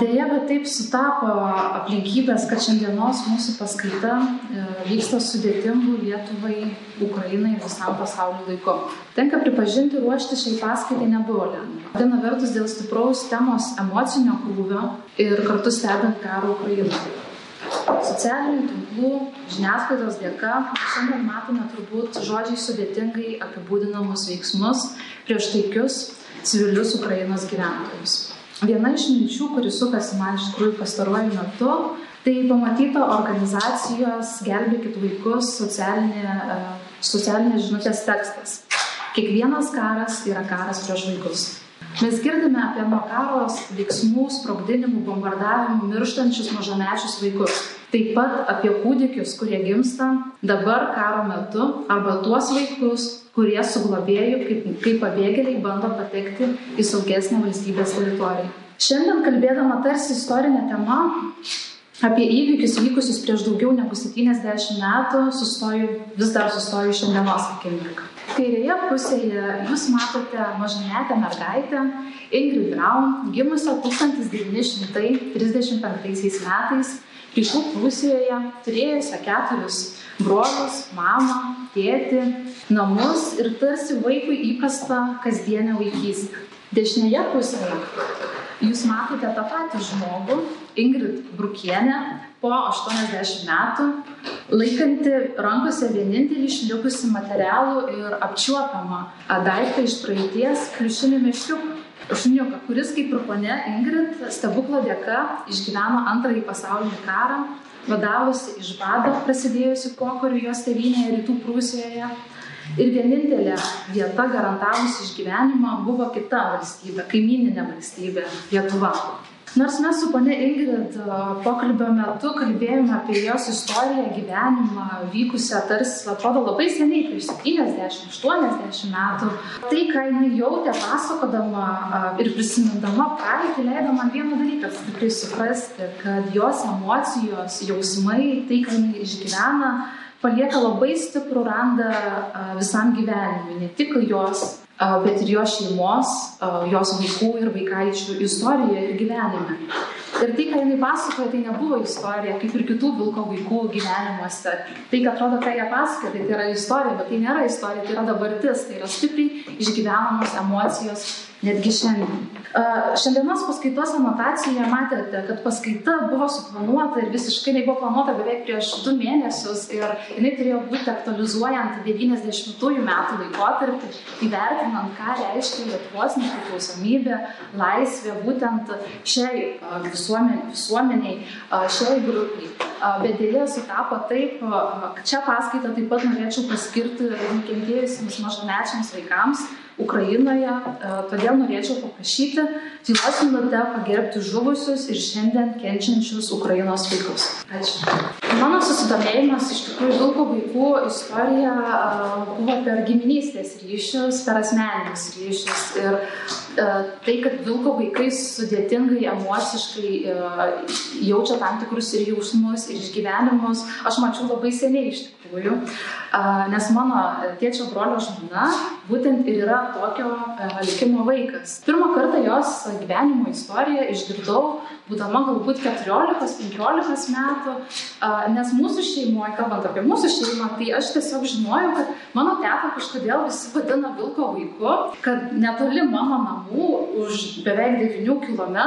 Deja, bet taip sutapo aplinkybės, kad šiandienos mūsų paskaita e, vyksta sudėtingų Lietuvai, Ukrainai ir visam pasauliu laiku. Tenka pripažinti, ruošti šiai paskaitai nebuvo lengva. Viena vertus dėl stipraus temos emocinio krūvio ir kartu stebint karą Ukrainoje. Socialinių tinklų, žiniasklaidos dėka šiandien matome turbūt žodžiai sudėtingai apibūdinamus veiksmus prieš taikius civilius Ukrainos gyventojus. Viena iš minčių, kuri sukasi man iš tikrųjų pastaruoju metu, tai pamatyta organizacijos Gelbėkit vaikus socialinė, e, socialinės žinutės tekstas. Kiekvienas karas yra karas prieš vaikus. Mes girdime apie nuo karos veiksmų, sprogdinimų, bombardavimų mirštančius mažamečius vaikus. Taip pat apie kūdikius, kurie gimsta dabar karo metu, arba tuos vaikus, kurie su globėju kaip, kaip pabėgėliai bando patekti į saugesnę valstybės teritoriją. Šiandien kalbėdama tarsi istorinė tema apie įvykius vykusius prieš daugiau negu 70 metų, sustoju, vis dar sustoju šiandienos akimirką. Kairėje pusėje jūs matote mažametę mergaitę Ingrid Braun, gimusią 1935 metais, rytų pusėje turėjusią keturis brolius, mamą, tėtį, namus ir tarsi vaikui įprasta kasdienė vaikystė. Dešinėje pusėje jūs matote tą patį žmogų, Ingrid Brukienė, po 80 metų, laikanti rankose vienintelį išlikusi materialų ir apčiuopiamą daiktą iš praeities kliušinį meškiuką. Šuniuką, kuris kaip ir ponė Ingrid stebuklo dėka išgyveno antrąjį pasaulinį karą, vadavusi iš bado prasidėjusių pokarių jos tėvynėje rytų Prūsijoje. Ir vienintelė vieta garantavusi išgyvenimą buvo kita valstybė, kaimininė valstybė - Lietuva. Nors mes su ponė Ingrid pokalbio metu kalbėjome apie jos istoriją, gyvenimą, vykusią tarsi, atrodo, labai seniai, prieš 70-80 metų, tai, ką jinai jautė pasakodama ir prisimindama praeitį, leido man vieną dalyką stipriai suprasti, kad jos emocijos, jausmai, tai, ką jinai išgyvena, palieka labai stiprų randą visam gyvenimui, ne tik jos bet ir jo šeimos, jos vaikų ir vaikaičių istorijoje ir gyvenime. Ir tai, ką jinai pasakoja, tai nebuvo istorija, kaip ir kitų vilko vaikų gyvenimuose. Tai, kad atrodo, ką jie pasakoja, tai, tai yra istorija, bet tai nėra istorija, tai yra dabartis, tai yra stipriai išgyvenamos emocijos netgi šiandien. Šiandienos paskaitos anotacijoje matėte, kad paskaita buvo suplanuota ir visiškai jinai buvo planuota beveik prieš du mėnesius ir jinai turėjo būti aktualizuojant 90-ųjų metų laikotarpį, įvertinant, ką reiškia Lietuvos nepriklausomybė, laisvė būtent šiai visuomeniai, visuomeniai šiai grupiai. Bet dėlė sutapo taip, šią paskaitą taip pat norėčiau paskirti nukentėjusiems mažamečiams vaikams Ukrainoje, todėl norėčiau paprašyti tylos minutę pagerbti žuvusius ir šiandien kenčiančius Ukrainos vaikus. Ačiū. Mano susidomėjimas iš tikrųjų vilko vaikų istorija buvo per giminystės ryšius, per asmeninius ryšius. Ir tai, kad vilko vaikai sudėtingai, emociškai jaučia tam tikrus ir jausmus, ir išgyvenimus, aš mačiau labai seniai iš tikrųjų. Nes mano tėčio brolio žmona būtent ir yra tokio likimo vaikas. Pirmą kartą jos gyvenimo istoriją išgirdau, būdama galbūt 14-15 metų, nes mūsų šeimoje, kalbant apie mūsų šeimą, tai aš tiesiog žinojau, kad mano teta kažkodėl visi vadina vilko vaiku, kad netoli mano namų už beveik 9 km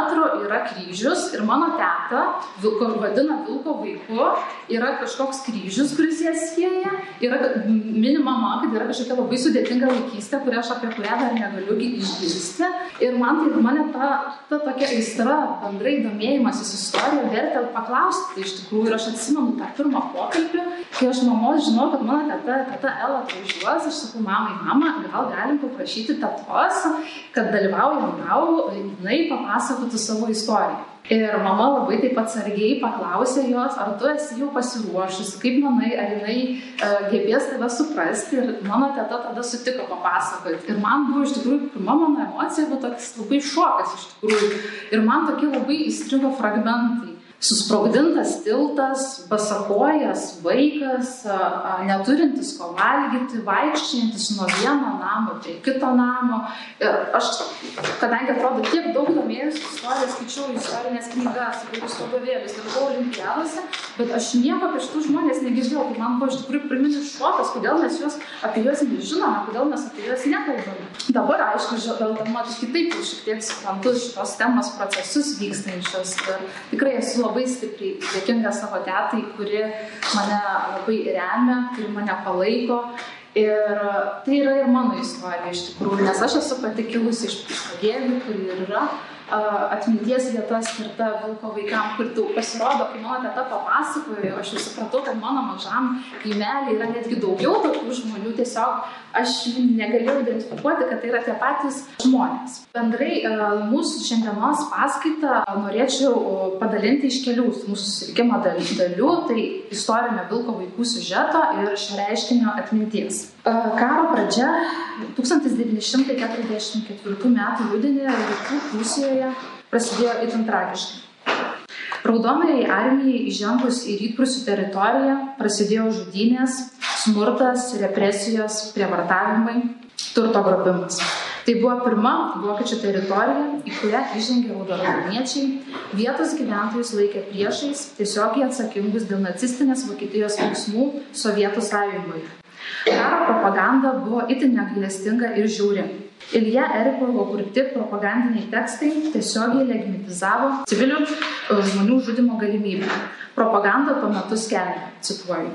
yra kryžius ir mano teta, vilko vadina vilko vaiku, yra kažkoks kryžius, kuris ją sieja, yra minima mama, kad yra kažkokia labai sudėtinga vaikystė, kurią aš apie kurią dar negaliu išgirsti. Ir man tai mane ta, ta tokia aistra, bendrai domėjimasis istorija vertė paklausti tai iš tikrųjų. Ir aš atsimenu tą pirmą pokalbį, kai aš mamos žinau, kad mano teta, teta Ela atvažiuos, aš sakau, mamai, mama, gal galim paprašyti tetos, kad dalyvaujant tau, jinai papasakotų savo istoriją. Ir mama labai taip atsargiai paklausė jos, ar tu esi jau pasiruošusi, kaip manai, ar jinai uh, gebės tave suprasti. Ir mano teta tada sutiko papasakoti. Ir man buvo iš tikrųjų, pirma mano emocija buvo toks labai šokas iš tikrųjų. Ir man tokie labai įstrigo fragmentai. Susprogdintas tiltas, basakojas vaikas, neturintis ko valgyti, vaikščiantis nuo vieno namo prie kito namo. Ir aš, kadangi atrodo tiek daug domėjusi istoriją, skaičiau istorinės knygas, įvairius vadovėlius, dalyvau olimpiadose, bet aš nieko apie šitų žmonės negirdėjau. Tai man buvo iš tikrųjų priminis šokas, kodėl mes juos, apie juos nežinome, kodėl mes apie juos nekalbame. Dabar, aišku, žvelgdama kitaip, šiek tiek suprantu šitos temos procesus vykstančius. Tikrai esu labai stipriai dėkinga savo tetai, kuri mane labai remia, kuri mane palaiko. Ir tai yra ir mano istorija iš tikrųjų, nes aš esu pati kilusi iš pagėgių, kuri ir yra atminties vieta skirta vilko vaikam, kur tu pasirodo, kai mano teta papasakojo, aš jau supratau, kad mano mažam kaimelį yra netgi daugiau tokių žmonių, tiesiog aš negalėjau identifikuoti, kad tai yra tie patys žmonės. Bendrai mūsų šiandienos paskaitą norėčiau padalinti iš kelių mūsų susirinkimo dalių, tai istorinio vilko vaikų siužeto ir šio reiškinio atminties. Karo pradžia 1944 m. rudenį rytų Prūsijoje prasidėjo itin tragiškai. Raudonai armijai įžengus į rytprūsių teritoriją prasidėjo žudynės, smurtas, represijos, prievartavimai, turto grobimas. Tai buvo pirma vokiečių teritorija, į kurią įžengė raudonarmiečiai, vietos gyventojus laikė priešais, tiesiogiai atsakingus dėl nacistinės Vokietijos veiksmų Sovietų sąjungoje. Karo propaganda buvo itin negailestinga ir žiauri. Ilja Erikovo kurti propagandiniai tekstai tiesiogiai legitimizavo civilių e, žmonių žudimo galimybę. Propaganda tuo metu skelbė, cituoju,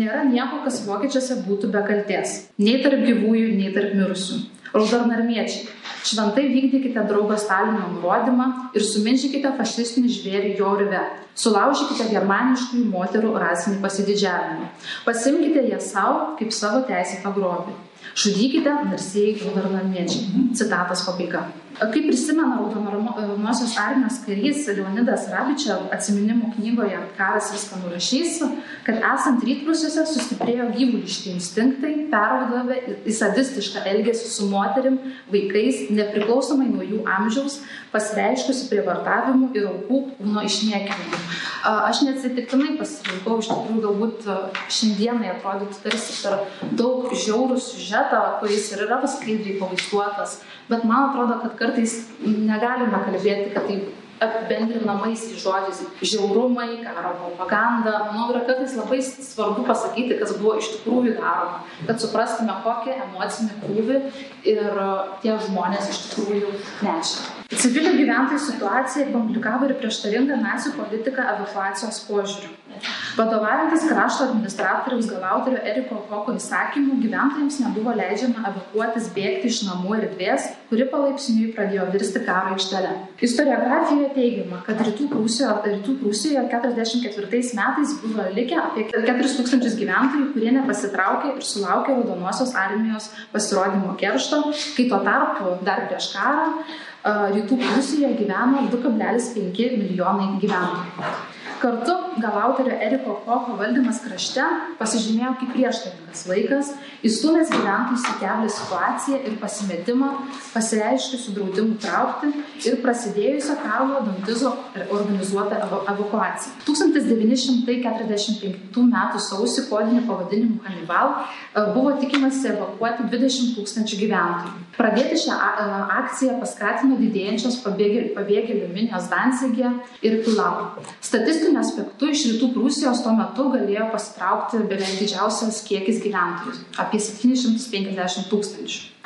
nėra nieko, kas vokiečiuose būtų be kalties. Nei tarp gyvųjų, nei tarp mirusių. Raudonarmiečiai, šventai vykdykite draugo Stalino nurodymą ir suminšykite fašistinį žvėrį jo urve. Sulaužykite germaniškųjų moterų rasinį pasididžiavimą. Pasimkite ją savo kaip savo teisėtą grobį. Žudykite narsieji raudonarmiečiai. Citatos pabaiga. Kaip prisimena Raudonosios armijos karys Leonidas Rabičia atsiminimų knygoje Karas viską nurašys, kad esant rytprusiuose sustiprėjo gyvuliški instinktai, peraudavę į sadistišką elgesį su moterim, vaikais, nepriklausomai nuo jų amžiaus, pasireiškusi prievartavimu ir aukų kūno išniekinimu. Aš neatsitiktinai pasirinkau, iš tikrųjų galbūt šiandienai atrodytų tarsi per daug žiaurų siužetą, kuris ir yra skaidriai pavaizduotas, bet man atrodo, kad kartais negalime kalbėti, kad tai apibendrinamaisiais žodžiais žiaurumai, karo propaganda. Manau, yra kartais labai svarbu pasakyti, kas buvo iš tikrųjų daroma, kad suprastume, kokią emocinį krūvį ir tie žmonės iš tikrųjų nešė. Civilių gyventojų situacija komplikavo ir prieštaringa nacijų politika evakuacijos požiūriu. Vadovaujantis krašto administratoriaus galautorio Eriko Koko įsakymu, gyventojams nebuvo leidžiama evakuotis bėgti iš namų erdvės, kuri palaipsniui pradėjo virsti karo aikštelę. Istoriografijoje teigiama, kad rytų Prūsijoje, rytų Prūsijoje 44 metais buvo likę apie 4000 gyventojų, kurie nepasitraukė ir sulaukė Raudonosios armijos pasirodymo keršto, kai tuo tarpu dar prieš karą rytų Prūsijoje gyveno 2,5 milijonai gyventojų. Kartu galautorio Eriko Kocho valdymas krašte pasižymėjo kaip prieštaringas laikas, įstumęs gyventojus į keblę situaciją ir pasimetimą, pasireiškusių draudimų traukti ir prasidėjusio Karlo Dantizo organizuotą evakuaciją. 1945 m. sausį kodiniu pavadinimu Hannibal e, buvo tikimasi evakuoti 20 tūkstančių gyventojų. Pradėti šią akciją paskatino didėjančios pabėgėlių minios Danzigė ir Pilau. Statistinių statistiniu aspektu iš rytų Prūsijos tuo metu galėjo pasitraukti beveik didžiausias kiekis gyventojų - apie 750 tūkstančių.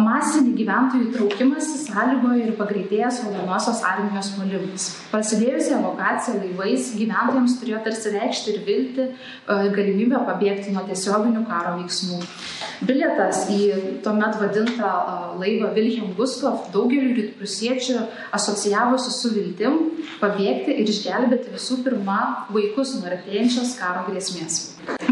Masinį gyventojų traukimąsi sąlygojo ir pagreitėjęs Raudonosios armijos puolimas. Prasidėjusi evakuacija laivais gyventojams turėjo tarsi reikšti ir vilti galimybę pabėgti nuo tiesioginių karo veiksmų. Bilietas į tuomet vadintą laivą Wilhelm Gustav daugeliu rytprusiečių asocijavosi su viltim pabėgti ir išgelbėti visų pirma vaikus nuo artėjančios karo grėsmės.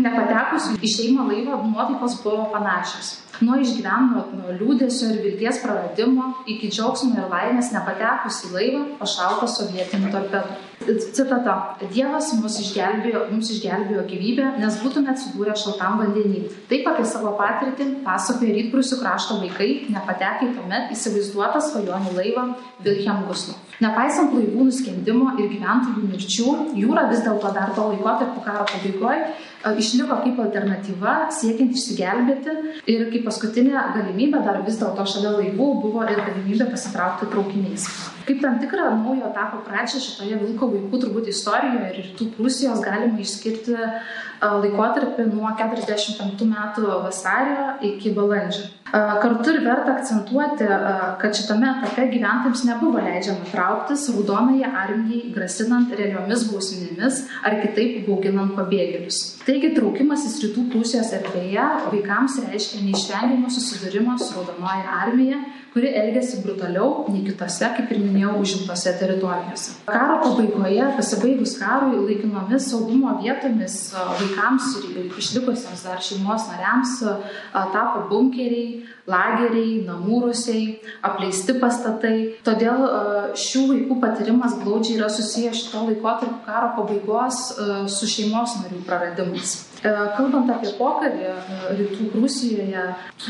Nepatekus į šeimą laivą nuotaikos buvo panašios nuo išgyvenimo nuo liūdesio ir vilties praradimo iki džiaugsmo ir laimės nepatekus į laivą pašautą sovietinių torpedų. Citata. Dievas mus išgelbėjo, mums išgelbėjo gyvybę, nes būtume atsidūrę šaltam vandenį. Taip apie savo patirtį pasakoja rytprūsių krašto vaikai, nepatekę tuomet įsivaizduotą svajonių laivą Vilhelm Guslo. Nepaisant laivų nuskendimo ir gyventojų mirčių, jūra vis dėlto dar to laikotarpio karo pabaigoje išliko kaip alternatyva siekiant išsigelbėti ir kaip paskutinė galimybė dar vis dėlto šalia laivų buvo ir galimybė pasitraukti traukiniais. Kaip tam tikrą naujo etapo pradžią šitoje Vilko vaikų turbūt istorijoje ir rytų Prūsijos galima išskirti laikotarpį nuo 45 metų vasario iki balandžio. Kartu ir verta akcentuoti, kad šitame etape gyventojams nebuvo leidžiama trauktis raudonąją armijai, grasinant realiomis bausmėmis ar kitaip bauginant pabėgėlius. Taigi traukimasis rytų pusės erdvėje vaikams reiškia neišvengiamą susidūrimą su raudonoja armija, kuri elgėsi brutaliau nei kitose, kaip ir minėjau, užimtose teritorijose. Karo pabaigoje, pasibaigus karui, laikinomis saugumo vietomis vaikams ir išlikusiems dar šeimos nariams tapo bunkeriai, lageriai, namų rusiai, apleisti pastatai. Todėl šių vaikų patyrimas glaudžiai yra susijęs šito laikotarpio karo pabaigos su šeimos narių praradimais. E, kalbant apie pokarį e, rytų Prūsijoje,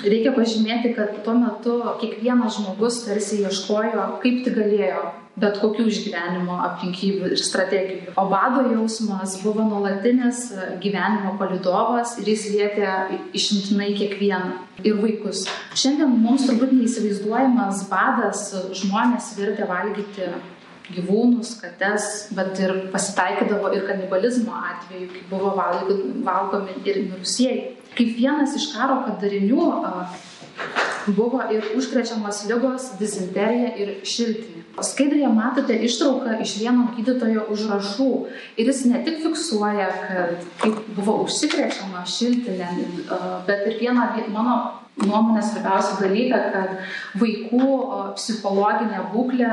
reikia pažymėti, kad tuo metu kiekvienas žmogus tarsi ieškojo, kaip tik galėjo bet kokių išgyvenimo aplinkybių ir strategijų. O bado jausmas buvo nuolatinis e, gyvenimo palidovas ir jis lietė išimtinai kiekvieną ir vaikus. Šiandien mums turbūt neįsivaizduojamas badas žmonės vertė valgyti gyvūnus, kates, bet ir pasitaikydavo ir kanibalizmo atveju, kai buvo valgomi ir mirusieji. Kaip vienas iš karo padarinių buvo ir užkrečiamos lygos, dizenterija ir šiltinė. Skaidrėje matote ištrauką iš vieno gydytojo užrašų ir jis ne tik fiksuoja, kad kaip buvo užsikrečiama šiltinė, bet ir vieną mano nuomonę svarbiausią dalyką, kad vaikų psichologinė būklė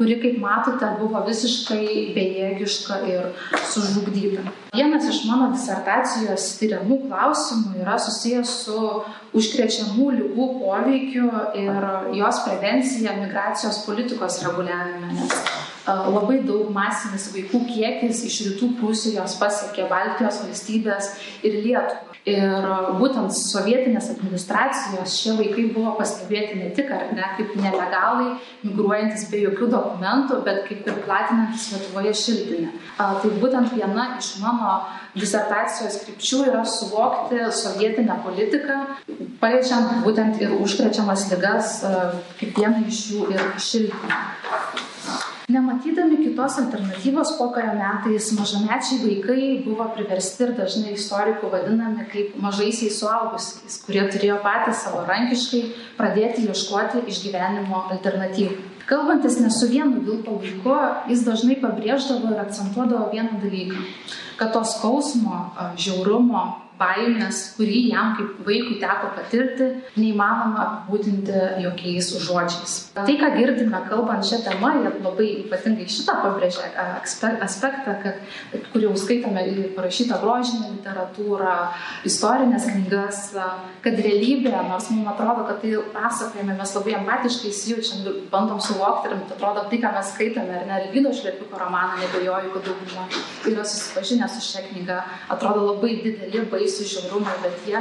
kuri, kaip matote, buvo visiškai bejėgiška ir sužlugdyta. Vienas iš mano disertacijos tyriamų klausimų yra susijęs su užkrečiamų lygų poveikiu ir jos prevencija migracijos politikos reguliavime. Nes labai daug masinis vaikų kiekis iš rytų Prūsijos pasiekė Baltijos valstybės ir Lietuvą. Ir būtent sovietinės administracijos šie vaikai buvo pastebėti ne tik ar ne kaip nelegalai, migruojantis be jokių dokumentų, bet kaip ir platinantis Lietuvoje šiltinę. Tai būtent viena iš mano disertacijos krypčių yra suvokti sovietinę politiką, paliečiant būtent ir užkrečiamas lygas, kaip vieną iš jų ir šiltinę. Nematydami kitos alternatyvos pokario metais, mažamečiai vaikai buvo priversti ir dažnai istorikų vadinami kaip mažaisiais suaugusiais, kurie turėjo patys savarankiškai pradėti ieškoti išgyvenimo alternatyvų. Kalbantis ne su vienu vilko vaiku, jis dažnai pabrėždavo ir akcentuodavo vieną dalyką, kad to skausmo, žiaurumo, baimės, kurį jam kaip vaikui teko patirti, neįmanoma apibūdinti jokiais žodžiais. Tai, ką girdime kalbant šią temą, jie labai ypatingai šitą pabrėžia aspektą, kad, kur jau skaitome parašytą grožinę literatūrą, istorinės knygas, kad realybė, nors mums atrodo, kad tai pasakojame, mes labai empatiškai įsijaučiam, bandom suvokti ir atrodo, tai, ką mes skaitome, ar ne, Lydo Šlepiko romaną, nebejoju, kad dauguma yra susipažinę su šia knyga, atrodo labai dideli, baisūs baisų žiaurumai, bet jie,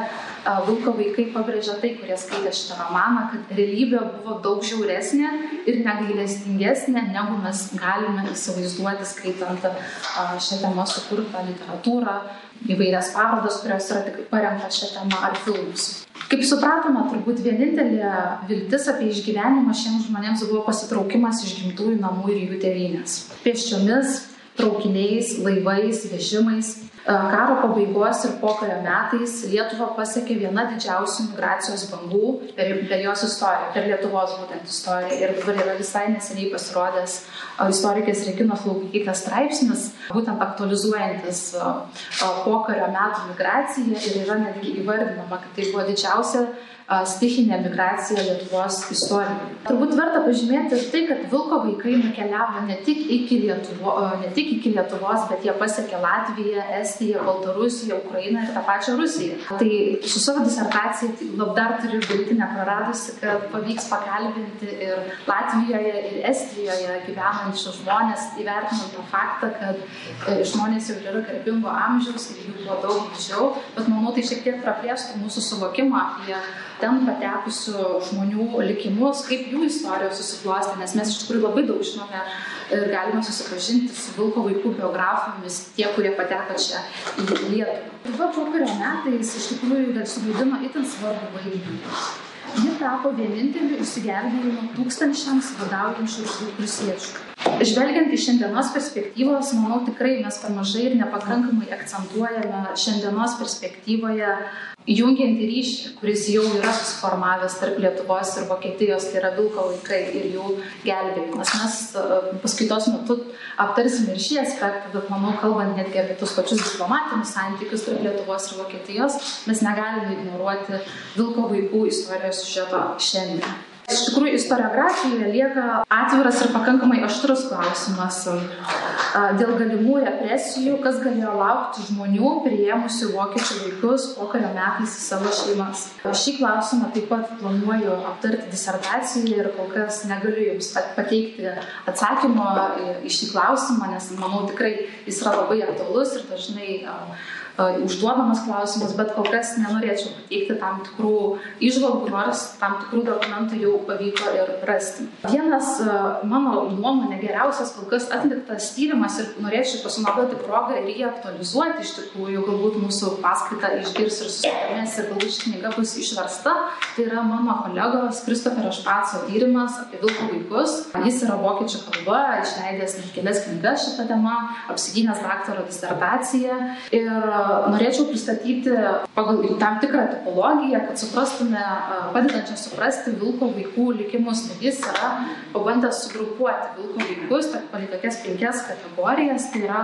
Vilko vaikai pabrėžia tai, kurie skaitė šitą romaną, kad realybė buvo daug žiauresnė ir negailestingesnė, negu mes galime įsivaizduoti skaitant šią temą sukurtą literatūrą, įvairias parodas, kurios yra tik paremtas šią temą ar filmus. Kaip supratome, turbūt vienintelė viltis apie išgyvenimą šiems žmonėms buvo pasitraukimas iš gimtųjų namų ir jų tėvynės. Pėsčiomis, traukiniais, laivais, vežimais Karo pabaigos ir pokario metais Lietuvą pasiekė viena didžiausių migracijos bangų per, per jos istoriją, per Lietuvos būtent istoriją. Ir dabar yra visai neseniai pasirodęs istorikės Reginos Laukikytės straipsnis, būtent aktualizuojantis pokario metų migraciją ir yra netgi įvardinama, kad tai buvo didžiausia stichinė migracija Lietuvos istorijoje. Turbūt verta pažymėti ir tai, kad Vilko vaikai nukeliavo ne tik iki, Lietuvo, ne tik iki Lietuvos, bet jie pasiekė Latviją, Estiją, Baltarusiją, Ukrainą ir tą pačią Rusiją. Tai su savo disertacija tai dar turiu vilti nepraradusi, kad pavyks pakalbinti ir Latvijoje, ir Estijoje gyvenančius žmonės, įvertinant tą faktą, kad e, žmonės jau yra garbingo amžiaus ir jų buvo daug mažiau, bet manau tai šiek tiek praplėstų mūsų suvokimą apie ten patekusių žmonių likimus, kaip jų istorijos susiklostė, nes mes iš tikrųjų labai daug žinome ir galime susipažinti su Vilko vaikų biografomis, tie, kurie pateko čia į Lietuvą. Lietuva pokario metais iš tikrųjų suvaidino itin svarbu vaidmenį. Ji tapo vieninteliu išsigelbėjimu tūkstančiams vadaujančių rusiečių. Žvelgiant iš šiandienos perspektyvos, manau tikrai mes per mažai ir nepakankamai akcentuojame šiandienos perspektyvoje jungiantį ryšį, kuris jau yra susiformavęs tarp Lietuvos ir Vokietijos, tai yra vilko vaikai ir jų gelbėjimas. Mes e, paskaitos metu aptarsime ir šį aspektą, bet manau, kalbant netgi apie tus pačius diplomatinius santykius tarp Lietuvos ir Vokietijos, mes negalime ignoruoti vilko vaikų istorijos siužeto šiandien. Iš tikrųjų, istoriografijoje lieka atviras ir pakankamai aštrus klausimas dėl galimų represijų, kas galėjo laukti žmonių priėmusių vokiečių vaikus pokario metais į savo šeimas. Šį klausimą taip pat planuoju aptarti disertacijoje ir kol kas negaliu Jums pateikti atsakymo į šį klausimą, nes manau tikrai jis yra labai aktualus ir dažnai užduodamas klausimas, bet kol kas nenorėčiau pateikti tam tikrų išvalgų, nors tam tikrų dokumentų jau pavyko ir rasti. Vienas mano nuomonė geriausias kol kas atliktas tyrimas ir norėčiau pasinaudoti progą ir jį aktualizuoti iš tikrųjų, galbūt mūsų paskaitą išgirs ir susidomės ir galbūt ši knyga bus išversta. Tai yra mano kolegos Kristoferio Špaco tyrimas apie vilkų vaikus. Jis yra vokiečių kalba, išleidęs net kelias knygas šitą temą, apsigynęs daktaro disertaciją ir norėčiau pristatyti pagal tam tikrą tipologiją, kad suprastume, padedančią suprasti vilko vaikų likimus. Jis yra pabandęs sugrupuoti vilko vaikus, pagal tokias penkias kategorijas. Tai yra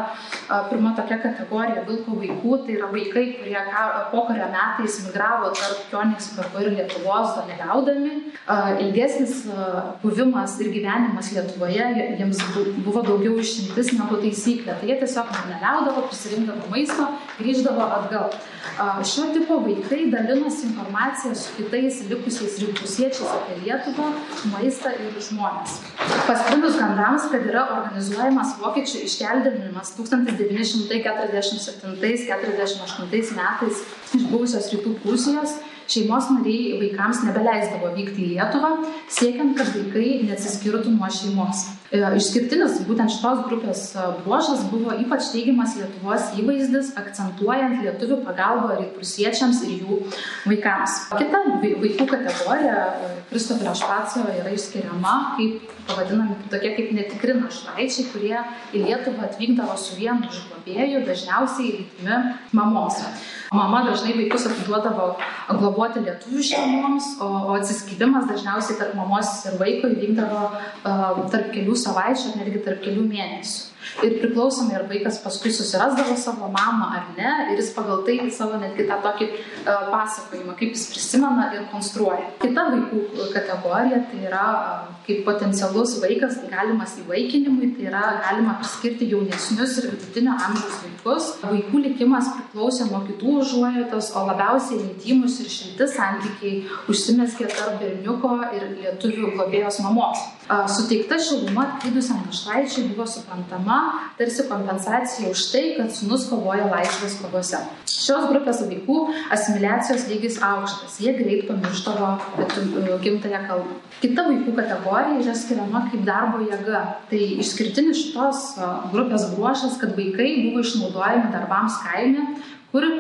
pirma tokia kategorija vilko vaikų, tai yra vaikai, kurie pokario metais migravo tarp Kionigsbergo ir Lietuvos dalyvaudami. Ilgesnis buvimas ir gyvenimas Lietuvoje jiems buvo daugiau išimtis negu taisyklė. Tai jie tiesiog neliaudavo, prisirinkdavo maisto, grįždavo grįždavo atgal. Šio tipo vaikai dalinosi informaciją su kitais likusiais rinkusiečiais apie Lietuvą, maistą ir žmonės. Pasklindus gandams, kad yra organizuojamas vokiečių iškeldinimas 1947-48 metais iš buvusios rytų Prūsijos, šeimos nariai vaikams nebeleisdavo vykti į Lietuvą, siekiant, kad vaikai neatsiskirtų nuo šeimos. E, išskirtinis būtent šitos grupės e, bruožas buvo ypač teigiamas Lietuvos įvaizdis, akcentuojant lietuvių pagalbą rytprusiečiams ir jų vaikams. Kita vaikų kategorija e, Kristoferio Špaco yra išskiriama kaip pavadinami tokie kaip netikri našlaičiai, kurie į Lietuvą atvykdavo su vienu iš globėjų, dažniausiai lytimi mamos. Mama dažnai vaikus atiduodavo globoti lietuvių šeimoms, o, o atsiskydimas dažniausiai tarp mamos ir vaiko įvykdavo uh, tarp kelių savaičių ar netgi tarp kelių mėnesių ir priklausomai ar vaikas paskui susirasdavo savo mamą ar ne ir jis pagal tai savo netgi tą tokį uh, pasakojimą, kaip jis prisimena ir konstruoja. Kita vaikų kategorija tai yra uh, kaip potencialus vaikas galimas įvaikinimui, tai yra galima priskirti jaunesnius ir vidutinio amžiaus vaikus. Vaikų likimas priklausė nuo kitų užuojautos, o labiausiai intimus ir šilti santykiai užsimeskė tarp berniuko ir lietuvių globėjos mamos. Suteikta šiluma atvykusiam našlaičiui buvo suprantama tarsi kompensacija už tai, kad sunus kovoja laisvės kovose. Šios grupės vaikų asimiliacijos lygis aukštas, jie greit pamirštavo gimtąją kalbą. Kita vaikų kategorija yra skiriama kaip darbo jėga. Tai išskirtinis šitos grupės bruožas, kad vaikai buvo išnaudojami darbams kaime, kur e,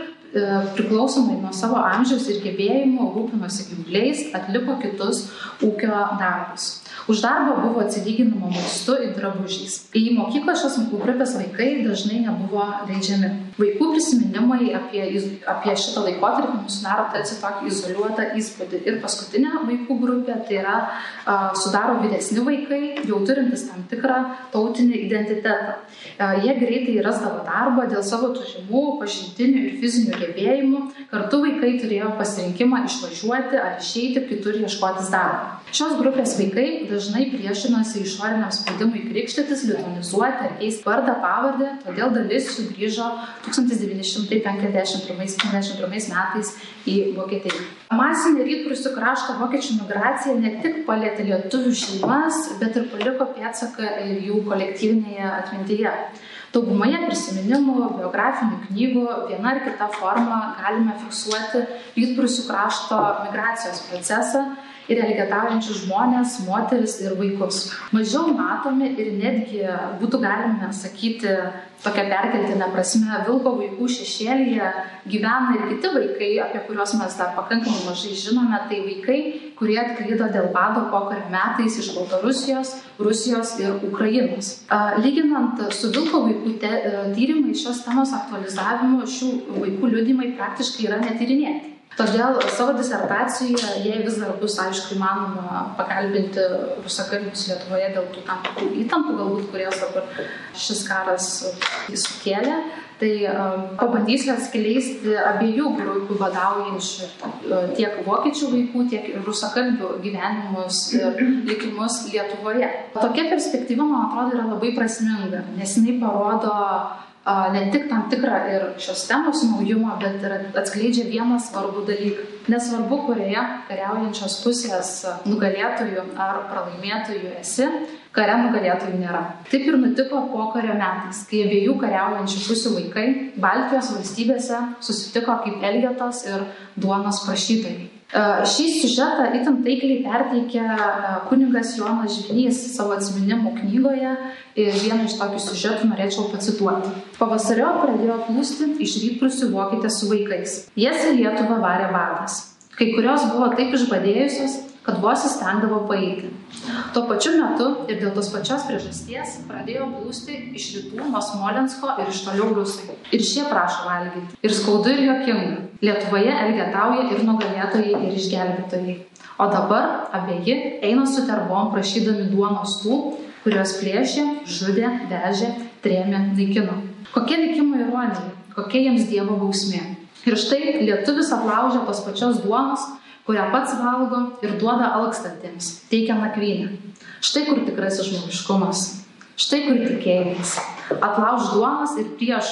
priklausomai nuo savo amžiaus ir gebėjimų rūpinosi gyvuliais, atliko kitus ūkio darbus. Už darbą buvo atsilyginama maistu ir drabužiais. Į mokyklą šios grupės vaikai dažnai nebuvo leidžiami. Vaikų prisiminimai apie, apie šitą laikotarpį mums daro tarsi tokį izoliuotą įspūdį. Ir paskutinė vaikų grupė tai yra a, sudaro vyresni vaikai, jau turintis tam tikrą tautinį identitetą. A, jie greitai rasdavo darbą dėl savo turimų pažintinių ir fizinių gebėjimų. Kartu vaikai turėjo pasirinkimą išvažiuoti ar išeiti kitur ieškotis darbo. Šios grupės vaikai dažnai priešinosi išoriniam spaudimui krikštytis, litonizuoti ar keisti vardą, pavardę, todėl dalis jų grįžo 1951-1952 metais į Vokietiją. Masinė rytprūsių krašto vokiečių migracija ne tik palėtė lietuvių šeimas, bet ir paliko pėdsaką ir jų kolektyvinėje atmintyje. Daugumoje prisiminimų, biografinių knygų viena ar kita forma galime fiksuoti rytprūsių krašto migracijos procesą ir elgetaujančius žmonės, moteris ir vaikus. Mažiau matomi ir netgi būtų galime sakyti tokia perkeltinė prasme, vilko vaikų šešėlyje gyvena ir kiti vaikai, apie kuriuos mes dar pakankamai mažai žinome, tai vaikai, kurie atklydo dėl bado pokario metais iš Baltarusijos, Rusijos ir Ukrainos. Lyginant su vilko vaikų te, tyrimai šios temos aktualizavimu, šių vaikų liudimai praktiškai yra netyrinėti. Todėl savo disertacijoje, jei vis dar bus, aišku, įmanoma pakalbinti rusakalbius Lietuvoje dėl tų tam tikrų įtampų, galbūt kurias dabar šis karas sukėlė, tai um, pabandysiu atskleisti abiejų grupių vadaujančių tiek vokiečių vaikų, tiek ir rusakalbių gyvenimus ir likimus Lietuvoje. Tokia perspektyva, man atrodo, yra labai prasminga, nes jinai parodo ne tik tam tikrą ir šios temos naujumą, bet ir atskleidžia vieną svarbų dalyką. Nesvarbu, kurioje kariaujančios pusės nugalėtojų ar pralaimėtojų esi, kare nugalėtojų nėra. Taip ir nutiko po kario metais, kai abiejų kariaujančių pusių vaikai Baltijos valstybėse susitiko kaip Elgetos ir duonos prašytojai. Šį siužetą itin taikliai perteikia kuningas Jonas Žvinys savo atsiminimų knygoje ir vieną iš tokių siužetų norėčiau pacituoti. Pavasario pradėjo plūsti iš rytprusių vokietės su vaikais. Jas į Lietuvą varė badas. Kai kurios buvo taip išbadėjusios, kad vos įstengdavo paeiti. Tuo pačiu metu ir dėl tos pačios priežasties pradėjo plūsti iš rytų nuo Smolensko ir iš toliau rusai. Ir šie prašo valgyti. Ir skaudu ir jokinga. Lietuvoje elgetauja ir nugalėtojai ir išgelbėtojai. O dabar abieji eina su terbom prašydami duonos tų, kurios plėšė, žudė, vežė, trėmė, naikino. Kokia likimo ironija, kokia jiems Dievo bausmė. Ir štai lietuvis aplaužia tos pačios duonos, kurią pats valgo ir duoda alkstantiems, teikia nakvynę. Štai kur tikrasis žmogiškumas, štai kur tikėjimas. Atlauž duonas ir prieš,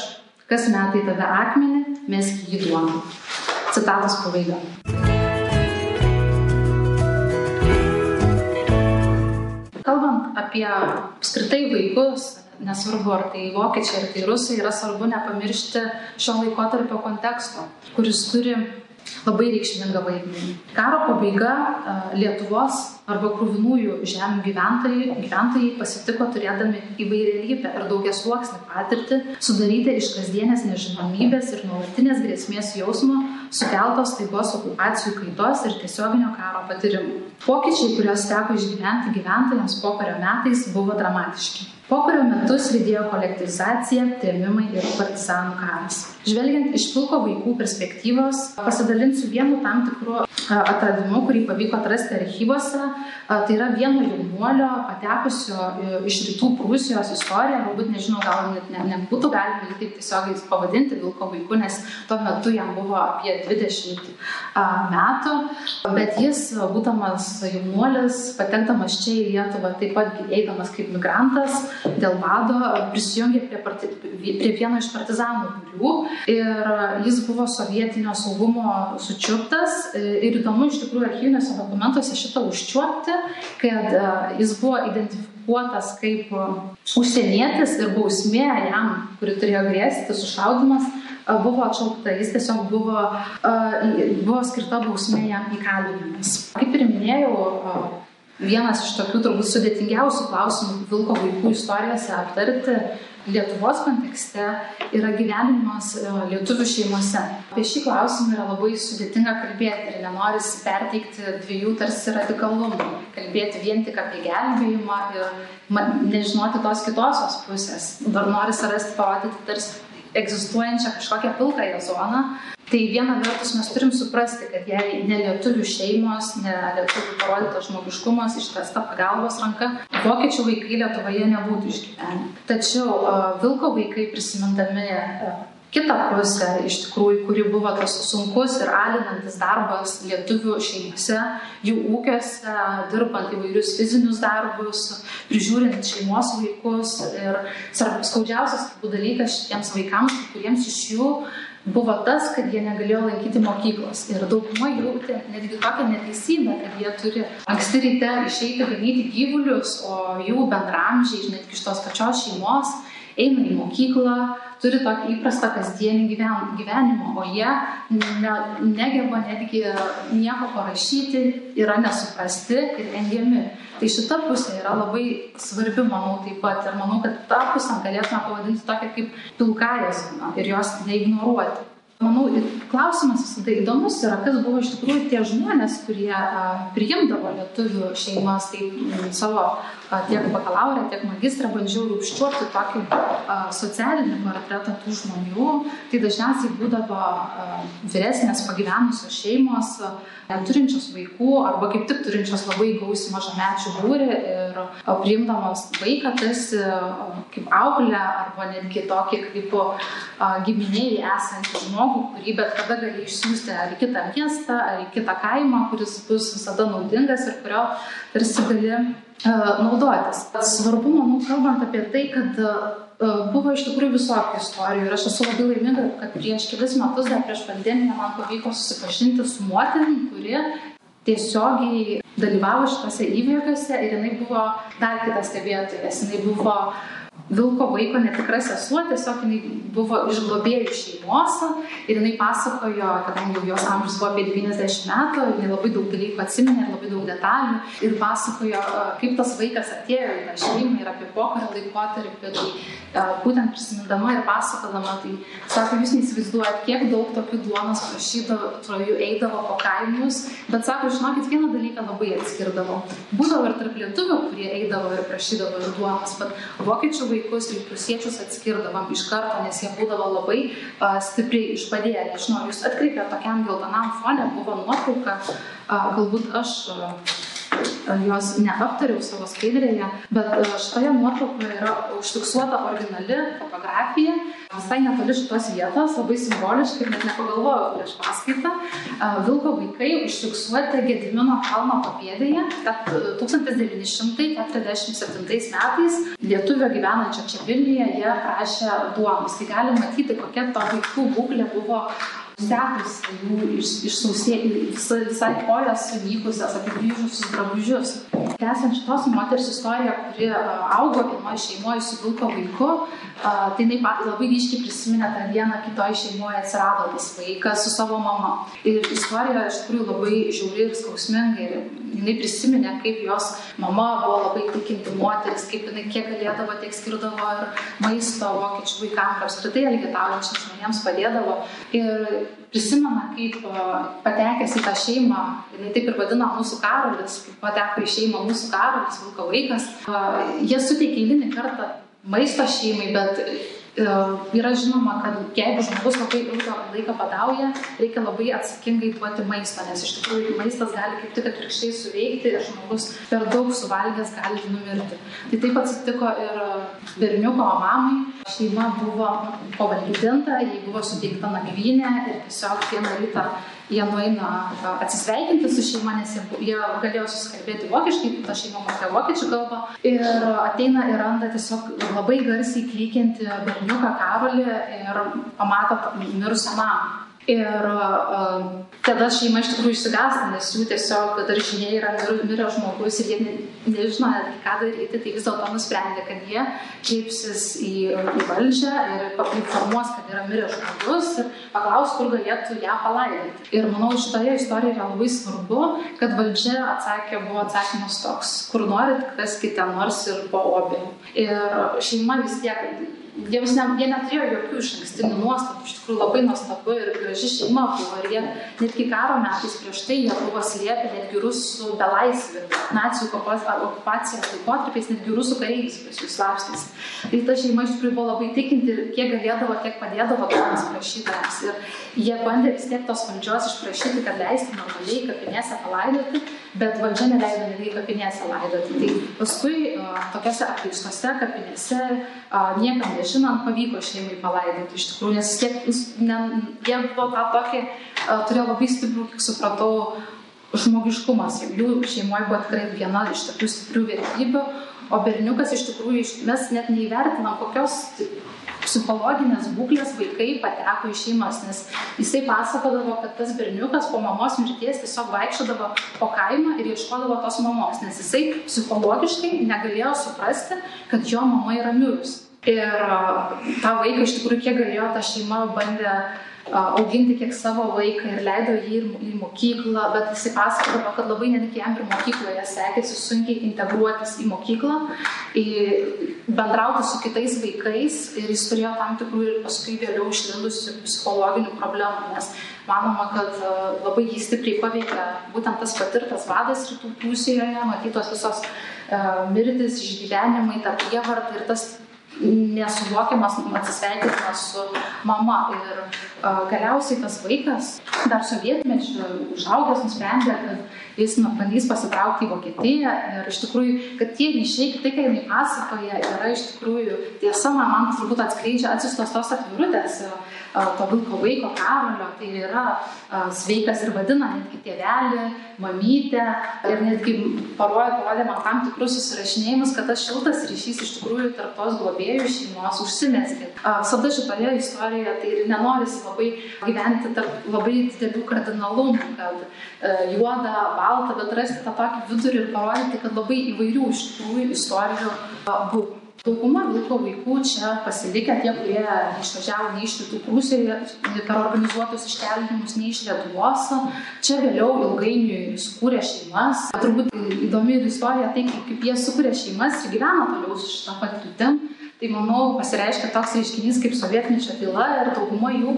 kas metai tave akmenį, mesk jį duoną. Citatos pabaiga. Kalbant apie apskritai vaikus, nesvarbu ar tai vokiečiai ar tai rusai, yra svarbu nepamiršti šio laikotarpio konteksto, kuris turi labai reikšmingą vaidmenį. Karo pabaiga Lietuvos arba krūvinųjų žemių gyventojai, gyventojai pasitiko turėdami įvairialypę ir daugia sluoksnį patirtį, sudaryti iš kasdienės nežinomybės ir nuolatinės grėsmės jausmo, sukeltos taigos okupacijų kaitos ir tiesioginio karo patyrimų. Pokyčiai, kuriuos teko išgyventi gyventojams pokario metais, buvo dramatiški. Pokario metus lydėjo kolektivizacija, trėmimai ir partizanų karas. Žvelgiant iš pilko vaikų perspektyvos, pasidalinsiu vienu tam tikru atradimu, kurį pavyko atrasti archyvose. Tai yra vieno jaunuolio patekusio iš rytų Prūsijos istorija, galbūt nežinau, gal net ne, nebūtų galima jį taip tiesiogiai pavadinti vilko vaiku, nes tuo metu jam buvo apie 20 metų, bet jis, būdamas jaunuolis, patekdamas čia į Lietuvą, taip pat eidamas kaip migrantas, dėl bado prisijungė prie, prie vieno iš partizanų būrių ir jis buvo sovietinio saugumo sučiuptas. Ir įdomu iš tikrųjų archyviniuose dokumentuose šitą užčiuopti, kad e, jis buvo identifikuotas kaip užsienietis ir bausmė jam, kuri turėjo grėsti, sušaudimas, e, buvo atšaukta, jis tiesiog buvo, e, buvo skirta bausmė jam įkalinimas. Kaip ir minėjau, vienas iš tokių turbūt sudėtingiausių klausimų vilko vaikų istorijose aptarti Lietuvos kontekste yra gyvenimas e, lietuvių šeimose. Apie šį klausimą yra labai sudėtinga kalbėti ir nenoris perteikti dviejų tarsi radikalumų. Kalbėti vien tik apie gelbėjimą ir nežinoti tos kitosios pusės. Dar nori rasti parodyti tarsi egzistuojančią kažkokią pilkąją zoną, Tai viena vertus mes turim suprasti, kad jei ne lietuvių šeimos, ne lietuvių parodytas žmogiškumas, ištesta pagalbos ranka, vokiečių vaikai Lietuvoje nebūtų išgyvenę. Tačiau vilko vaikai prisimindami kitą pusę, iš tikrųjų, kuri buvo tas sunkus ir alinantis darbas lietuvių šeimose, jų ūkiuose, dirbant įvairius fizinius darbus, prižiūrint šeimos vaikus. Ir skaudžiausias dalykas šitiems vaikams, kuriems iš jų buvo tas, kad jie negalėjo lankyti mokyklos. Ir dauguma jautė netgi tokią neteisybę, kad jie turi anksti ryte išeiti ganyti gyvulius, o jų bendramžiai, netgi iš tos pačios šeimos, eina į mokyklą, turi tokį įprastą kasdienį gyven, gyvenimą, o jie ne, negeba netgi nieko parašyti, yra nesuprasti ir engiami. Tai šita pusė yra labai svarbi, manau, taip pat. Ir manau, kad tą pusę galėtume pavadinti tokią kaip pilkąją zoną ir jos neignoruoti. Manau, klausimas visada įdomus yra, kas buvo iš tikrųjų tie žmonės, kurie a, priimdavo lietuvių šeimas, tai m, savo tiek bakalaurę, tiek magistrą bandžiau užčiuopti tokį socialinį portretą tų žmonių. Tai dažniausiai būdavo vyresnės pagyvenusios šeimos, neturinčios vaikų arba kaip tik turinčios labai gausiai mažamečių būrį ir priimdamos vaiką tarsi kaip auklę arba netgi tokį kaip a, giminiai esantį žmogų kurį bet kada gali išsiųsti ar į kitą miestą, ar į kitą kaimą, kuris bus visada naudingas ir kurio tarsi gali naudotis. Svarbu, manau, kalbant apie tai, kad uh, buvo iš tikrųjų visokių istorijų ir aš esu labai laiminga, kad prieš kelis metus, dar prieš pandemiją, man pavyko susipažinti su moterim, kuri tiesiogiai dalyvavo šitose įvykiuose ir jinai buvo dar kitas stebėtojas, jinai buvo vilko vaiko netikra sesuo, tiesiog jinai buvo iš globėjų šeimos ir jinai pasakojo, kadangi jau jos amžius buvo apie 90 metų, jinai labai daug dalykų atsiminė ir labai daug detalių ir pasakojo, kaip tas vaikas atėjo į tą šeimą ir apie pokario laikotarpį, tai būtent prisimindama ir pasakodama, tai sako, jūs neįsivaizduojat, kiek daug tokių duonos prašydavo, jų eidavo po kaimus, bet sako, žinokit, vieną dalyką labai atskirdavo. Būdavo ir tarp lietuvių, kurie eidavo ir prašydavo ir duonos, bet vokiečių vaikus ir prusiečius atskirdavom iš karto, nes jie būdavo labai uh, stipriai išpadėję. Nežinau, jūs atkreipėte tokiam geltonam fone, buvo nuotrauka, uh, galbūt aš uh, jos neaptariau savo skaidrėje, bet šitoje nuotraukoje yra užfiksuota originali fotografija, visai netoli šitos vietos, labai simboliškai, net nepagalvojau prieš paskaitą. Vilko vaikai užfiksuoti Gedimino kalno papėdėje, kad 1947 metais lietuvio gyvenančio čia Vilniuje jie prašė duonos. Tai gali matyti, kokia to vaikų būklė buvo Sekus jų išsausėjus, visai kojas sunykusios, apigrįžusius drabužius. Tęsiant šitos moters istoriją, kuri augo vienoje šeimoje su vilko vaiku, tai jinai labai ryškiai prisiminė tą dieną kitoje šeimoje atsirado tas vaikas su savo mama. Ir istorija iš tikrųjų labai žiauri ir skausminga. Ir jinai prisiminė, kaip jos mama buvo labai tikinti moteris, kaip jinai kiek galėdavo, tiek skirdavo ir maisto vokiečių vaikams apskritai elgetaujančiams žmonėms padėdavo. Ir prisimena, kaip patekęs į tą šeimą, jinai taip ir vadina mūsų karolis, kaip pateko į šeimą mūsų karolis, vilko vaikas, jie suteikė eilinį kartą maisto šeimai, bet yra žinoma, kad jeigu žmogus labai ilgą laiką badauja, reikia labai atsakingai duoti maistą, nes iš tikrųjų maistas gali kaip tik atvirkščiai suveikti ir žmogus per daug suvalgęs gali numirti. Tai taip atsitiko ir berniuko mamai. Šeima buvo pavalgydinta, jai buvo suteikta nakvynė ir tiesiog vieną rytą jie nueina atsisveikinti su šeima, nes jie, jie galėjo susikalbėti vokiškai, ta šeima mokė vokiečių kalbą. Ir ateina ir randa tiesiog labai garsiai klykianti berniuką Karolį ir pamato mirusią mamą. Ir uh, tada šeima iš tikrųjų išsigąsta, nes jų tiesiog daržinėje yra miręs žmogus ir jie ne, nežino, ką daryti, tai vis dėlto nusprendė, kad jie kreipsis į, į valdžią ir informuos, kad yra miręs žmogus ir paklaus, kur galėtų ją palaidoti. Ir manau, šitoje istorijoje yra labai svarbu, kad valdžia atsakė, buvo atsakymas toks, kur norit, kaskite nors ir po obį. Ir šeima vis tiek jiems ne, jie neturėjo jokių iš ankstinių nuostatų, iš tikrųjų labai nuostabu ir graži šeima buvo. Ir jie netgi karo metais prieš tai jie buvo slėpę netgi rusų belaisvį, nacijų okupacijos laikotarpiais, netgi rusų kareiviais pas jų slapstys. Tai ta šeima iš tikrųjų buvo labai tikinti ir kiek galėdavo, tiek padėdavo toms prašytojams. Ir jie bandė vis tiek tos valdžios išprašyti, kad leisti normaliai kapinėse palaidoti, bet valdžia neleido netgi kapinėse laidoti. Tai paskui tokiose apleistose kapinėse niekam nežinant, pavyko šeimai palaidoti iš tikrųjų, nes tiek, ne, jie buvo tą tokį, turėjo labai stiprų, kiek supratau, žmogiškumas. Jų šeimoje buvo tikrai viena iš tokių stiprių vertybių, o berniukas iš tikrųjų, mes net neįvertinam, kokios psichologinės būklės vaikai pateko į šeimas, nes jisai pasakodavo, kad tas berniukas po mamos mirties tiesiog vaikščiodavo po kaimą ir ieškodavo tos mamos, nes jisai psichologiškai negalėjo suprasti, kad jo mama yra mirusi. Ir tą vaiką iš tikrųjų, kiek galėjo, ta šeima bandė auginti kiek savo vaiką ir leido jį į mokyklą, bet jisai pasakojo, kad labai netgi jam ir mokykloje sekėsi sunkiai integruotis į mokyklą, į bendrauti su kitais vaikais ir jis turėjo tam tikrų ir paskui vėliau išlindusių psichologinių problemų, nes manoma, kad labai jį stipriai paveikia būtent tas patirtas vadas rytų Prūsijoje, matytos visos mirtis, išgyvenimai, ta prievarta ir tas nesuvokiamas atsisveikinimas su mama. Ir galiausiai tas vaikas, dar sovietmečiu užaugęs, nusprendė, kad jis bandys pasitraukti į Vokietiją. Ir iš tikrųjų, kad tie ryšiai, tai, ką jinai pasakoja, yra iš tikrųjų tiesa, man, man turbūt atskleidžia atsistos tos atvirutės. To vilko vaiko Karolio, tai yra sveikas ir vadina netgi tėvelį, mamytę ir netgi parodė, parodė man tam tikrus susirašinėjimus, kad tas šiltas ryšys iš tikrųjų tarp tos globėjų šeimos užsimeskė. Visada šitoje istorijoje tai ir nenorisi labai gyventi tarp labai didelių kardinalumų, kad juoda, balta, bet rasti tą tokį vidurį ir parodyti, kad labai įvairių iš tikrųjų istorijų buvo. Dauguma vilko vaikų čia pasilikę, tie, kurie išvažiavo ne iš rytų Prūsijoje per organizuotus iškeldinimus, ne iš Lietuvos, čia vėliau ilgainiui sukūrė šeimas. Turbūt įdomi istorija tai, kaip jie sukūrė šeimas ir gyveno toliau su šitą patirtim. Tai manau pasireiškia toks reiškinys kaip sovietmečio tyla ir dauguma jų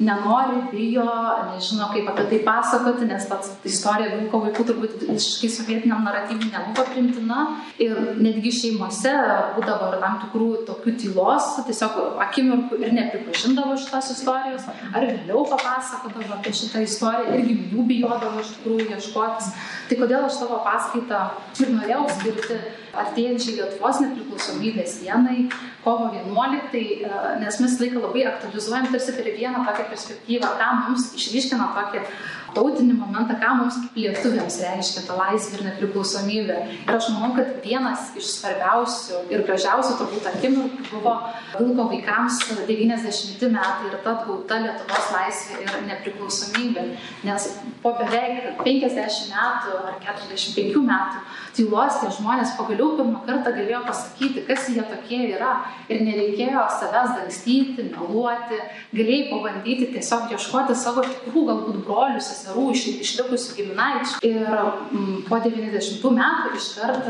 nenori, bijo, nežino, kaip apie tai pasakoti, nes pats istorija vilko vaikų turbūt visiškai sovietiniam naratyvui nebuvo primtina. Ir netgi šeimose būdavo ir tam tikrų tokių tylos, tiesiog akimirkų ir nepripažindavo šitos istorijos, ar vėliau papasakodavo apie šitą istoriją, irgi jų bijodavo iš tikrųjų ieškotis. Tai kodėl aš tavo paskaitą ir norėjau skirti artėjančiai Lietuvos nepriklausomybės dienai, kovo 11, e, nes mes laiką labai aktualizuojam tarsi per vieną tokią perspektyvą, ką mums išryškina tokį tautinį momentą, ką mums kaip lietuviams reiškia ta laisvė ir nepriklausomybė. Ir aš manau, kad vienas iš svarbiausių ir gražiausių turbūt akimirkų buvo Vilko vaikams 90 metai ir ta atgauta Lietuvos laisvė ir nepriklausomybė. Nes po beveik 50 metų ar 45 metų tylos tie žmonės pagaliau pirmą kartą galėjo pasakyti, kas jie tokie yra. Ir nereikėjo savęs dangstyti, meluoti, galėjai pabandyti tiesiog ieškoti savo tikrų galbūt brolių, seserų, iš, išlikusių giminaičių. Ir m, po 90 metų iškart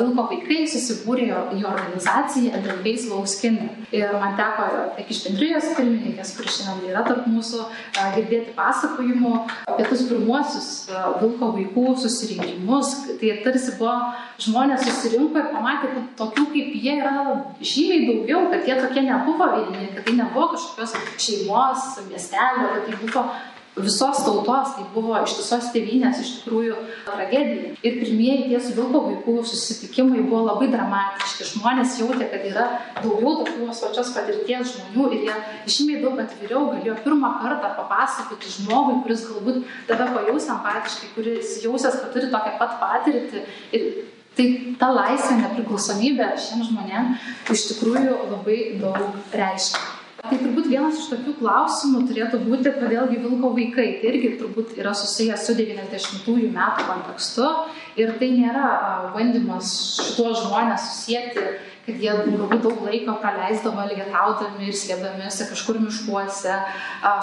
Vilko vaikai susibūrė į organizaciją Edelveis Lauskinė. Ir man teko tiek iš bendrijos pirmininkės, kuris šiandien yra tarp mūsų, girdėti pasakojimų apie tus pirmuosius Vilko vaikų susirinkimus. Tai tarsi buvo žmonės susirinko ir pamatė, kad tokių kaip jie yra žymiai daugiau, kad jie tokie nebuvo vieni, kad tai nebuvo kažkokios šeimos, miestelio, kad tai buvo visos tautos, tai buvo ištisos tėvynės iš tikrųjų tragedija. Ir pirmieji tie vilko vaikų susitikimai buvo labai dramatiški. Žmonės jautė, kad yra daugiau tokios pačios patirties žmonių ir jie žymiai daug atviriau galėjo pirmą kartą papasakoti žmogui, kuris galbūt tave pajaus empatiškai, kuris jausės, kad turi tokią pat patirtį. Ir Tai ta laisvė, nepriklausomybė šiems žmonėms iš tikrųjų labai daug reiškia. Tai turbūt vienas iš tokių klausimų turėtų būti, kodėlgi vilko vaikai. Tai irgi turbūt yra susijęs su 90-ųjų metų kontekstu ir tai nėra bandymas šituos žmonės susijęti, kad jie galbūt daug laiko praleisdavo elgetaudami ir slėpdamiesi kažkur miškuose,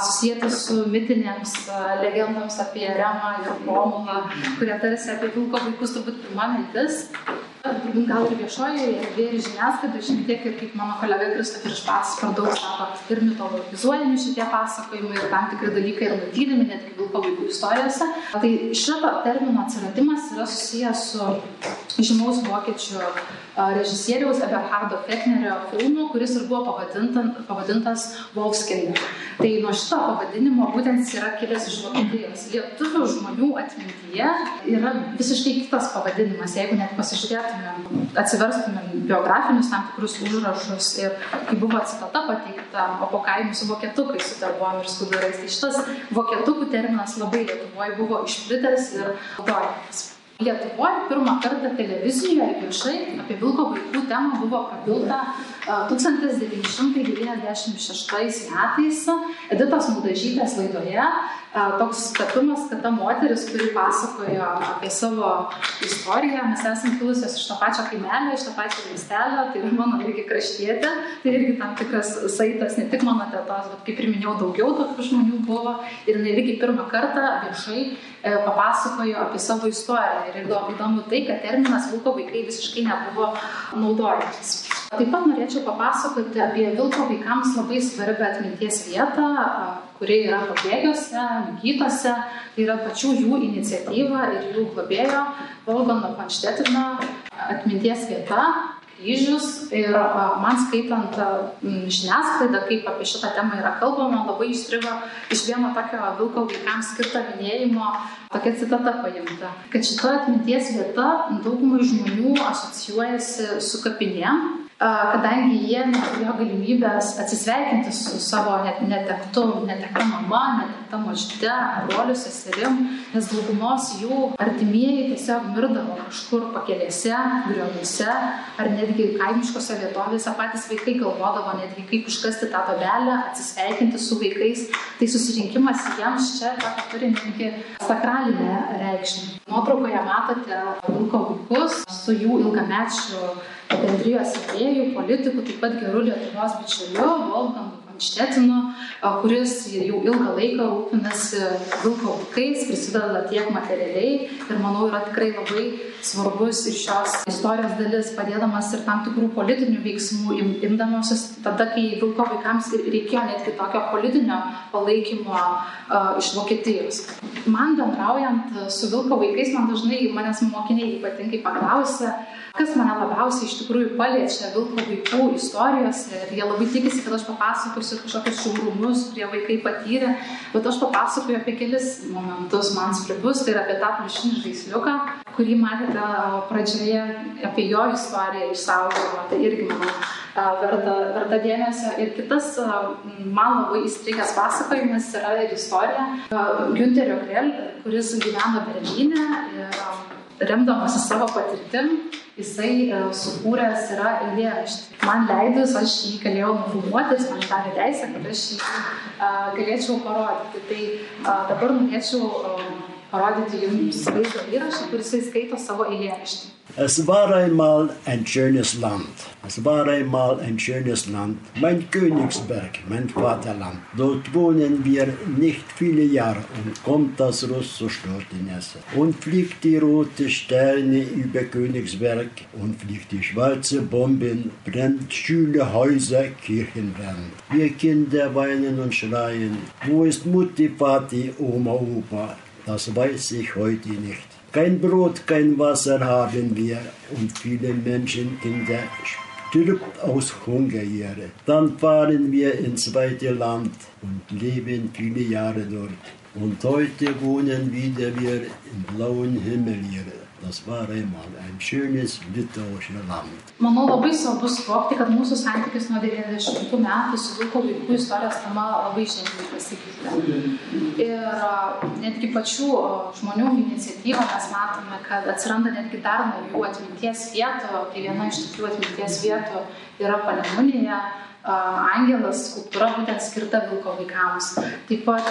susijęti su mitinėms legendoms apie Remą ir Romulą, kurie tarsi apie vilko vaikus turbūt pirma mintis gal ir viešojoje erdvėje ir žiniasklaidoje, šiek tiek ir kaip mano kolega Kristoferis Špats per daug sako, ir mitologizuojami šitie pasakojimai, ir tam tikri dalykai yra nutylimi, netgi vilko vaikų istorijose. Tai šito termino atsiradimas yra susijęs su žymaus vokiečių režisieriaus Eberhardo Fechnerio filmu, kuris ir buvo pavadintas Wolfskind. Tai nuo šito pavadinimo būtent yra kilęs iš Vokietijos. Lietuvių žmonių atmintyje yra visiškai kitas pavadinimas, jeigu net pasižiūrėtumėm, atsiverstumėm biografinius tam tikrus užrašus ir kai buvo citata pateikta, o po kaimų su vokietukai su darbuom ir skudurais. Tai šitas vokietukų terminas labai Lietuvoje buvo išplitęs ir naudojamas. Lietuvoje pirmą kartą televizijoje viešai apie vilko vaikų temą buvo prabilta 1996 metais Editos Mudažytės laidoje toks sutapimas, kad ta moteris, kuri pasakojo apie savo istoriją, mes esame kilusios iš to pačio kaimelio, iš to pačio miestelio, tai mano irgi kraštietė, tai irgi tam tikras saitas, ne tik mano tėtos, bet kaip ir minėjau, daugiau tokių žmonių buvo ir jinai irgi pirmą kartą viešai e, papasakojo apie savo istoriją. Ir įdomu tai, kad terminas vilko vaikai visiškai nebuvo naudojamas. Taip pat norėčiau papasakoti apie vilko vaikams labai svarbią atminties vietą, kuri yra pabėgiuose, gytose, tai yra pačių jų iniciatyva ir jų globėjo Volgano Panštetino atminties vieta, kryžius. Ir man skaitant žiniasklaidą, kaip apie šitą temą yra kalbama, labai įstrigo iš vieno tokio vilko vaikams skirto minėjimo tokia citata paimta, kad šita atminties vieta daugumai žmonių asocijuojasi su kapinėm kadangi jie neturėjo galimybės atsisveikinti su savo net netektu, netekta mama, netekta močiute, broliu, seserim, nes daugumos jų artimieji tiesiog mirdavo kažkur pakelėse, grioviuose ar netgi kaimiškose vietovėse patys vaikai galvodavo netgi kaip iškasti tą dobelę, atsisveikinti su vaikais. Tai susirinkimas jiems čia turi netgi sakralinę reikšmę. Nuotraukoje matote vilko vaikus su jų ilgamečiu bendrijos idėjų, politikų, taip pat gerų Lietuvos bičiuliu, Volgangu Konštetinu, kuris jau ilgą laiką rūpinasi vilko vaikais, prisideda tiek materialiai ir manau yra tikrai labai svarbus ir šios istorijos dalis, padėdamas ir tam tikrų politinių veiksmų, imdamasis tada, kai vilko vaikams reikėjo netgi tokio politinio palaikymo iš Vokietijos. Man bendraujant su vilko vaikais, man dažnai manęs mokiniai ypatingai paklausia, kas mane labiausiai iš tikrųjų paliečia vilko vaikų istorijose ir jie labai tikisi, kad aš papasakosiu kažkokius šiaurumus, kurie vaikai patyrė, bet aš papasakoju apie kelis momentus man svarbius, tai yra apie tą pliušinį žaisliuką, kurį matėte pradžioje, apie jo istoriją išsaugojimą, tai irgi manau verta, verta dėmesio. Ir kitas man labai įstrigęs pasakojimas yra ir istorija Günterio Krell, kuris gyveno Berlyne ir remdamasi savo patirtim, jisai uh, sukūręs yra eilėraštį. Man leidus, aš jį galėjau nufilmuoti, jis man davė teisę, kad aš jį uh, galėčiau parodyti. Tai uh, dabar norėčiau Es war einmal ein schönes Land. Es war einmal ein schönes Land. Mein Königsberg, mein Vaterland. Dort wohnen wir nicht viele Jahre und kommt das Ross so stört Nässe. Und fliegt die rote Sterne über Königsberg und fliegt die schwarze Bomben, brennt schöne Häuser, Kirchen brennen. Wir Kinder weinen und schreien. Wo ist Mutti, Vati, Oma, Opa? Das weiß ich heute nicht. Kein Brot, kein Wasser haben wir und viele Menschenkinder stirbt aus Hunger hier. Dann fahren wir ins zweite Land und leben viele Jahre dort. Und heute wohnen wieder wir im blauen Himmel hier. Das war einmal ein schönes litauisches Land. Manau labai svarbu suvokti, kad mūsų santykis nuo 90 metų su vilko vaikų istorijos tema labai ženkliai pasikeitė. Ir netgi pačių žmonių iniciatyvą mes matome, kad atsiranda netgi dar naujų atminties vietų. Tai viena iš tokių atminties vietų yra Panemunėje angelas skulptūra būtent skirta vilko vaikams. Taip pat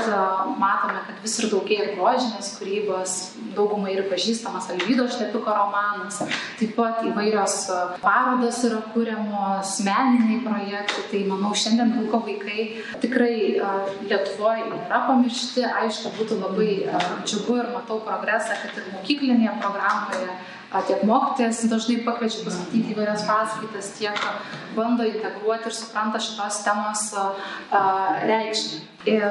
matome, kad vis ir daugėja grožinės kūrybos, daugumai ir pažįstamas Alvydo Štepiko romanas, taip pat įvairios parodos yra kūriamos, meniniai projektai, tai manau šiandien vilko vaikai tikrai Lietuvoje yra pamiršti, aišku, būtų labai džiugu ir matau progresą, kad ir mokyklinėje programoje tiek mokytojas dažnai pakviečia paskaityti įvairias paskaitas, tiek bando integruoti ir supranta šitos temos reikšmę. Ir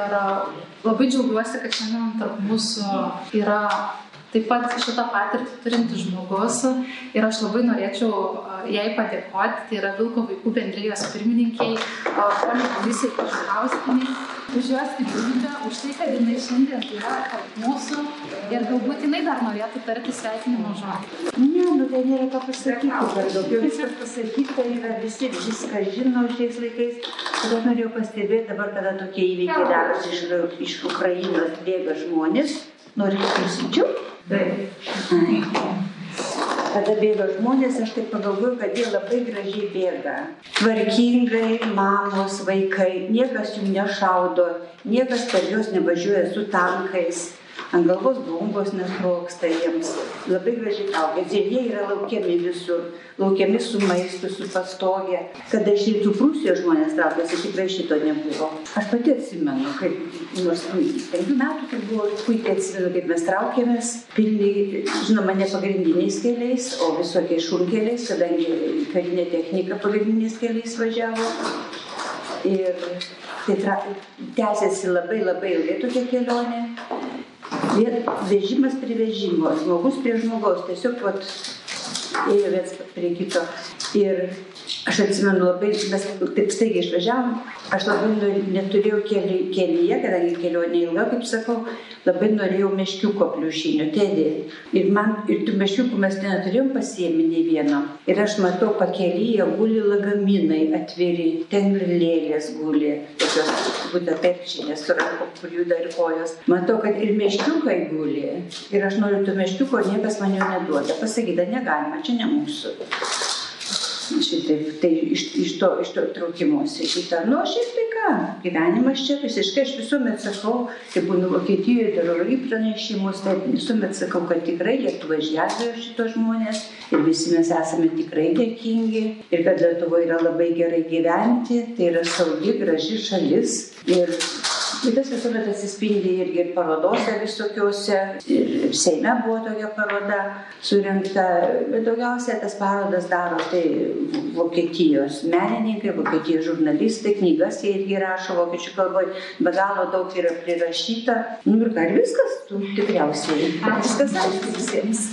labai džiaugiuosi, kad šiandien tarp mūsų yra taip pat šitą patirtį turintis žmogus ir aš labai norėčiau jai padėkoti, tai yra Vilko vaikų bendrijos pirmininkiai, poniai Komisijai Kažkauskiniai, už jos stiprybę, už tai, kad jinai šiandien yra tarp mūsų ir galbūt jinai dar norėtų tarti sveikinimo žodį. Ne, nu tai nėra ką pasakyti per daug. Jau viskas pasakyta yra, visi viską žino šiais laikais. Tada norėjau pastebėti dabar, kada tokie įvykiai darosi iš, iš Ukrainos bėga žmonės, noriu pasidžiaugti Kada bėga žmonės, aš taip pagalvoju, kad jie labai gražiai bėga. Tvarkingai, mamos, vaikai, niekas jų nešaudo, niekas per juos nevažiuoja su tankais ant galvos bombos nesprogsta jiems, labai gražiai augę. Ir jie yra laukiami visur, laukiami su maistu, su pastogė. Kada iš rytų Prūsijos žmonės traukėsi, tikrai šito nebuvo. Aš pati atsimenu, kaip nors penkių metų, kai buvo, puikiai atsimenu, kaip mes traukėmės, pilni, žinoma, ne pagrindiniais keliais, o visokiais šunkeliais, kadangi karinė technika pagrindiniais keliais važiavo. Ir tai tęsiasi labai labai ilgai tokia kelionė vežimas prie vežimo, žmogus prie žmogaus, tiesiog vat, ėjo viens prie kito. Ir aš atsimenu labai, mes taip staigiai išvažiavom, aš labai neturėjau keli, kelyje, kadangi kelionė ilga, kaip sakau, labai norėjau meškiuko pliušinio, tėdė. Ir man, ir tų meškiukų mes neturėjom pasiemi nei vieno. Ir aš matau, pakelyje guli lagaminai atviri, ten lėlės guli, tokios būtent perčinės, su rankom, kur juda ir kojos. Matau, kad ir meškiukai guli. Ir aš noriu tų meškiuko, niekas man jų neduoda. Pasakyta, negalima, čia ne mūsų šitaip, tai iš, iš to, iš to traukimuose šitą. Nu, šiaip tai ką, gyvenimas čia visiškai, aš visuomet sakau, kai būnu Vokietijoje, darau irgi pranešimus, tai visuomet sakau, kad tikrai Lietuva išgelbėjo šitos žmonės ir visi mes esame tikrai dėkingi ir kad Lietuva yra labai gerai gyventi, tai yra saugi, graži šalis ir Ir tas visuomet atsispindi irgi ir parodose visokiuose. Ir Seime buvo tokia paroda surinkta, bet daugiausia tas parodas daro tai Vokietijos menininkai, Vokietijos žurnalistai, knygas jie irgi rašo vokiečių kalboje, be galo daug yra prirašyta. Nu ir ką, ir viskas, tu tikriausiai. Viskas aišku visiems.